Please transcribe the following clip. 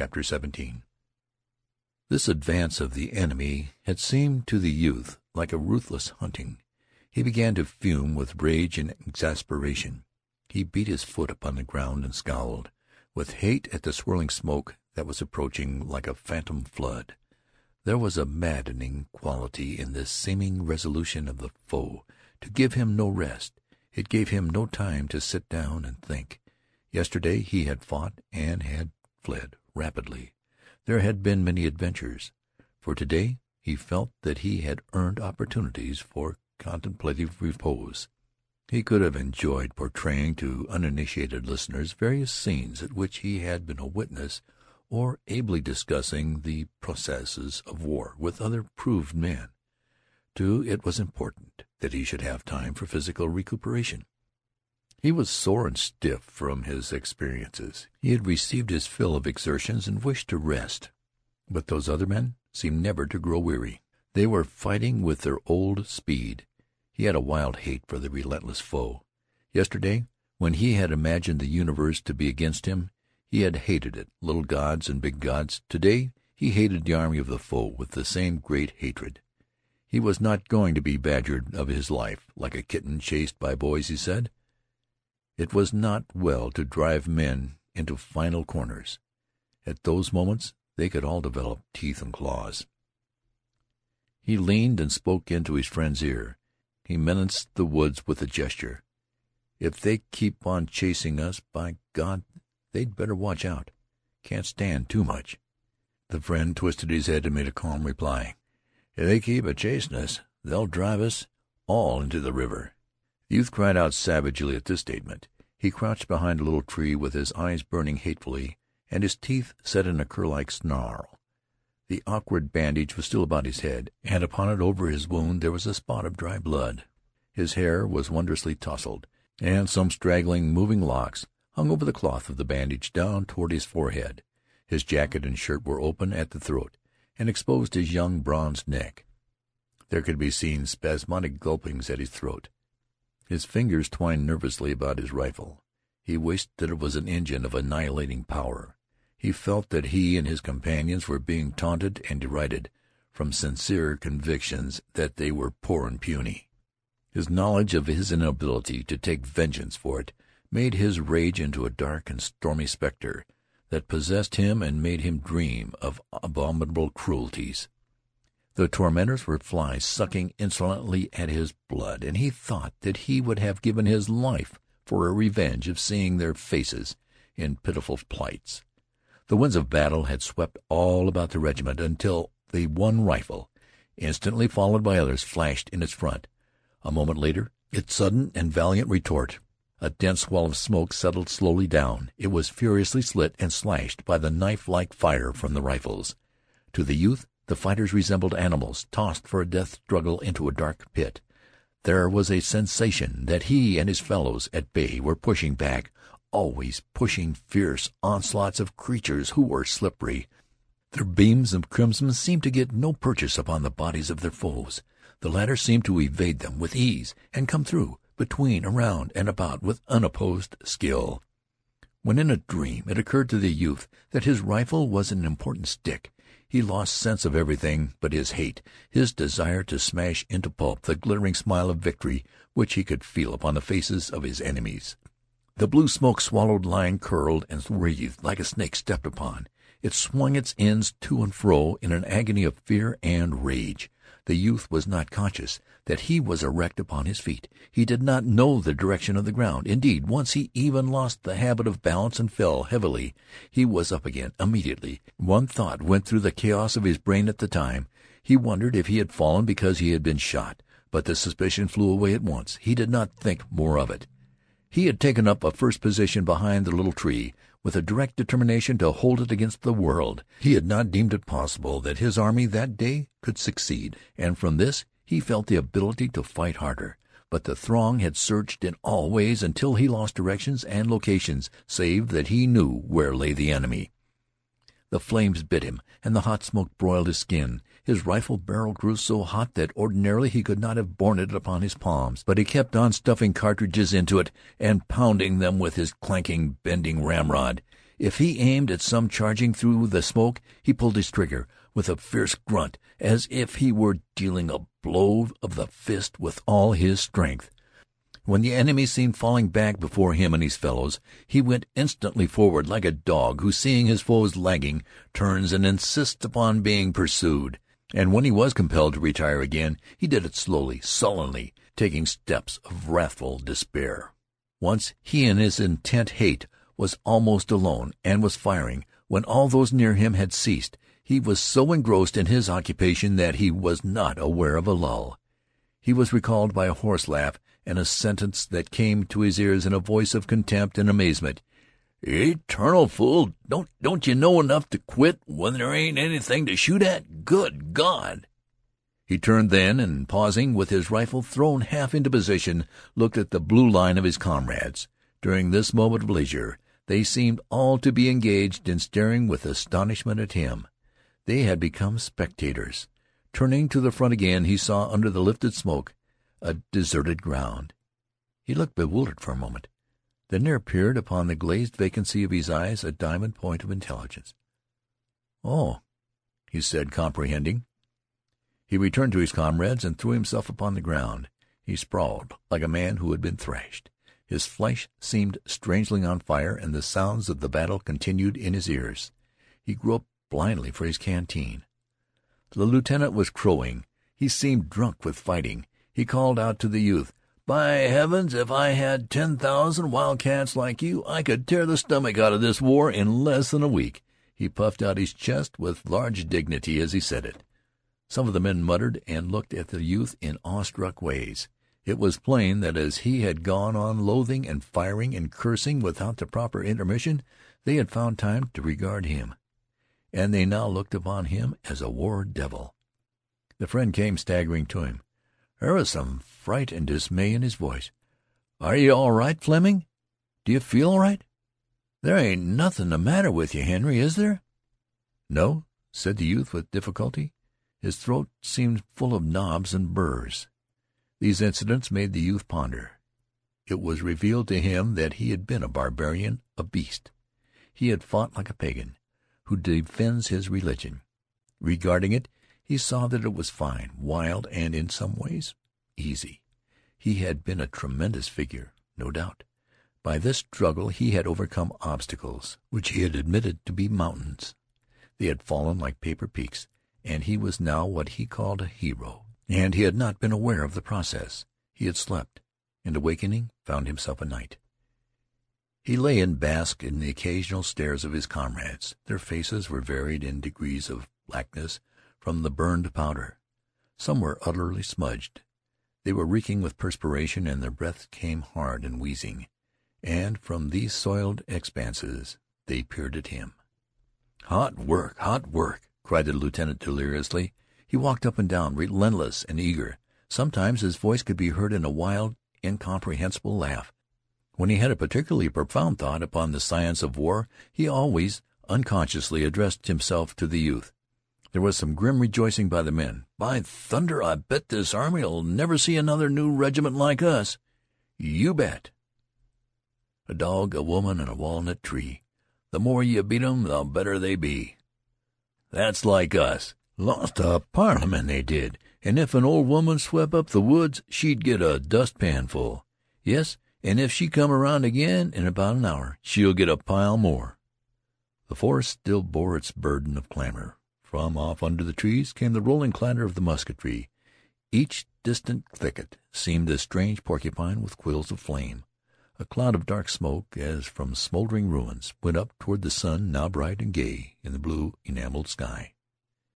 CHAPTER XVII This advance of the enemy had seemed to the youth like a ruthless hunting. He began to fume with rage and exasperation. He beat his foot upon the ground and scowled, with hate at the swirling smoke that was approaching like a phantom flood. There was a maddening quality in this seeming resolution of the foe to give him no rest. It gave him no time to sit down and think. Yesterday he had fought and had fled rapidly. There had been many adventures. For today he felt that he had earned opportunities for contemplative repose. He could have enjoyed portraying to uninitiated listeners various scenes at which he had been a witness or ably discussing the processes of war with other proved men. Too, it was important that he should have time for physical recuperation. He was sore and stiff from his experiences. He had received his fill of exertions and wished to rest. But those other men seemed never to grow weary. They were fighting with their old speed. He had a wild hate for the relentless foe. Yesterday, when he had imagined the universe to be against him, he had hated it, little gods and big gods. Today he hated the army of the foe with the same great hatred. He was not going to be badgered of his life, like a kitten chased by boys, he said. It was not well to drive men into final corners. At those moments they could all develop teeth and claws. He leaned and spoke into his friend's ear. He menaced the woods with a gesture. If they keep on chasing us, by God, they'd better watch out. Can't stand too much. The friend twisted his head and made a calm reply. If they keep a chasing us, they'll drive us all into the river." The youth cried out savagely at this statement. He crouched behind a little tree with his eyes burning hatefully and his teeth set in a cur-like snarl. The awkward bandage was still about his head, and upon it over his wound there was a spot of dry blood. His hair was wondrously tousled, and some straggling, moving locks hung over the cloth of the bandage down toward his forehead. His jacket and shirt were open at the throat and exposed his young bronzed neck. There could be seen spasmodic gulpings at his throat. His fingers twined nervously about his rifle. He wished that it was an engine of annihilating power. He felt that he and his companions were being taunted and derided from sincere convictions that they were poor and puny. His knowledge of his inability to take vengeance for it made his rage into a dark and stormy specter that possessed him and made him dream of abominable cruelties. The tormentors were flies sucking insolently at his blood, and he thought that he would have given his life for a revenge of seeing their faces in pitiful plights. The winds of battle had swept all about the regiment until the one rifle, instantly followed by others, flashed in its front. A moment later its sudden and valiant retort a dense wall of smoke settled slowly down. It was furiously slit and slashed by the knife-like fire from the rifles. To the youth the fighters resembled animals tossed for a death struggle into a dark pit. There was a sensation that he and his fellows at bay were pushing back, always pushing fierce onslaughts of creatures who were slippery. Their beams of crimson seemed to get no purchase upon the bodies of their foes. The latter seemed to evade them with ease and come through between, around, and about with unopposed skill. When in a dream it occurred to the youth that his rifle was an important stick, he lost sense of everything but his hate, his desire to smash into pulp the glittering smile of victory which he could feel upon the faces of his enemies. The blue smoke swallowed line curled and wreathed like a snake stepped upon. It swung its ends to and fro in an agony of fear and rage. The youth was not conscious that he was erect upon his feet. He did not know the direction of the ground. Indeed, once he even lost the habit of balance and fell heavily. He was up again immediately. One thought went through the chaos of his brain at the time. He wondered if he had fallen because he had been shot, but the suspicion flew away at once. He did not think more of it. He had taken up a first position behind the little tree with a direct determination to hold it against the world. He had not deemed it possible that his army that day could succeed, and from this he felt the ability to fight harder. But the throng had surged in all ways until he lost directions and locations, save that he knew where lay the enemy. The flames bit him, and the hot smoke broiled his skin. His rifle barrel grew so hot that ordinarily he could not have borne it upon his palms, but he kept on stuffing cartridges into it and pounding them with his clanking, bending ramrod. If he aimed at some charging through the smoke, he pulled his trigger with a fierce grunt, as if he were dealing a blow of the fist with all his strength. When the enemy seemed falling back before him and his fellows, he went instantly forward like a dog who, seeing his foes lagging, turns and insists upon being pursued. And when he was compelled to retire again, he did it slowly, sullenly, taking steps of wrathful despair. Once he in his intent hate was almost alone, and was firing, when all those near him had ceased. He was so engrossed in his occupation that he was not aware of a lull. He was recalled by a hoarse laugh and a sentence that came to his ears in a voice of contempt and amazement. "Eternal fool! Don't don't you know enough to quit when there ain't anything to shoot at? Good God!" He turned then, and pausing, with his rifle thrown half into position, looked at the blue line of his comrades. During this moment of leisure they seemed all to be engaged in staring with astonishment at him. They had become spectators. Turning to the front again, he saw under the lifted smoke a deserted ground. He looked bewildered for a moment. Then there appeared upon the glazed vacancy of his eyes a diamond point of intelligence. "Oh," he said, comprehending. He returned to his comrades and threw himself upon the ground. He sprawled like a man who had been thrashed. His flesh seemed strangely on fire, and the sounds of the battle continued in his ears. He groped blindly for his canteen. The lieutenant was crowing. He seemed drunk with fighting. He called out to the youth. By heavens, if I had ten thousand wildcats like you, I could tear the stomach out of this war in less than a week. He puffed out his chest with large dignity as he said it. Some of the men muttered and looked at the youth in awestruck ways. It was plain that as he had gone on loathing and firing and cursing without the proper intermission, they had found time to regard him. And they now looked upon him as a war devil. The friend came staggering to him. There was some fright and dismay in his voice. "Are you all right, Fleming? Do you feel all right? There ain't nothin' the matter with you, Henry, is there?" "No," said the youth with difficulty. His throat seemed full of knobs and burrs. These incidents made the youth ponder. It was revealed to him that he had been a barbarian, a beast. He had fought like a pagan who defends his religion. Regarding it he saw that it was fine, wild, and, in some ways, easy. He had been a tremendous figure, no doubt. By this struggle he had overcome obstacles which he had admitted to be mountains. They had fallen like paper peaks, and he was now what he called a hero. And he had not been aware of the process. He had slept, and awakening found himself a knight. He lay and basked in the occasional stares of his comrades. Their faces were varied in degrees of blackness from the burned powder. Some were utterly smudged. They were reeking with perspiration, and their breath came hard and wheezing. And from these soiled expanses they peered at him. "Hot work! Hot work!" cried the lieutenant deliriously. He walked up and down, relentless and eager. Sometimes his voice could be heard in a wild, incomprehensible laugh. When he had a particularly profound thought upon the science of war, he always unconsciously addressed himself to the youth. There was some grim rejoicing by the men. "By thunder, I bet this army'll never see another new regiment like us." "You bet." A dog, a woman, and a walnut tree. The more you beat 'em the better they be. That's like us. Lost a Parliament, they did, and if an old woman swept up the woods she'd get a dustpan full. Yes, and if she come around again in about an hour she'll get a pile more." The forest still bore its burden of clamor. From off under the trees came the rolling clatter of the musketry. Each distant thicket seemed a strange porcupine with quills of flame. A cloud of dark smoke, as from smoldering ruins, went up toward the sun, now bright and gay in the blue enameled sky.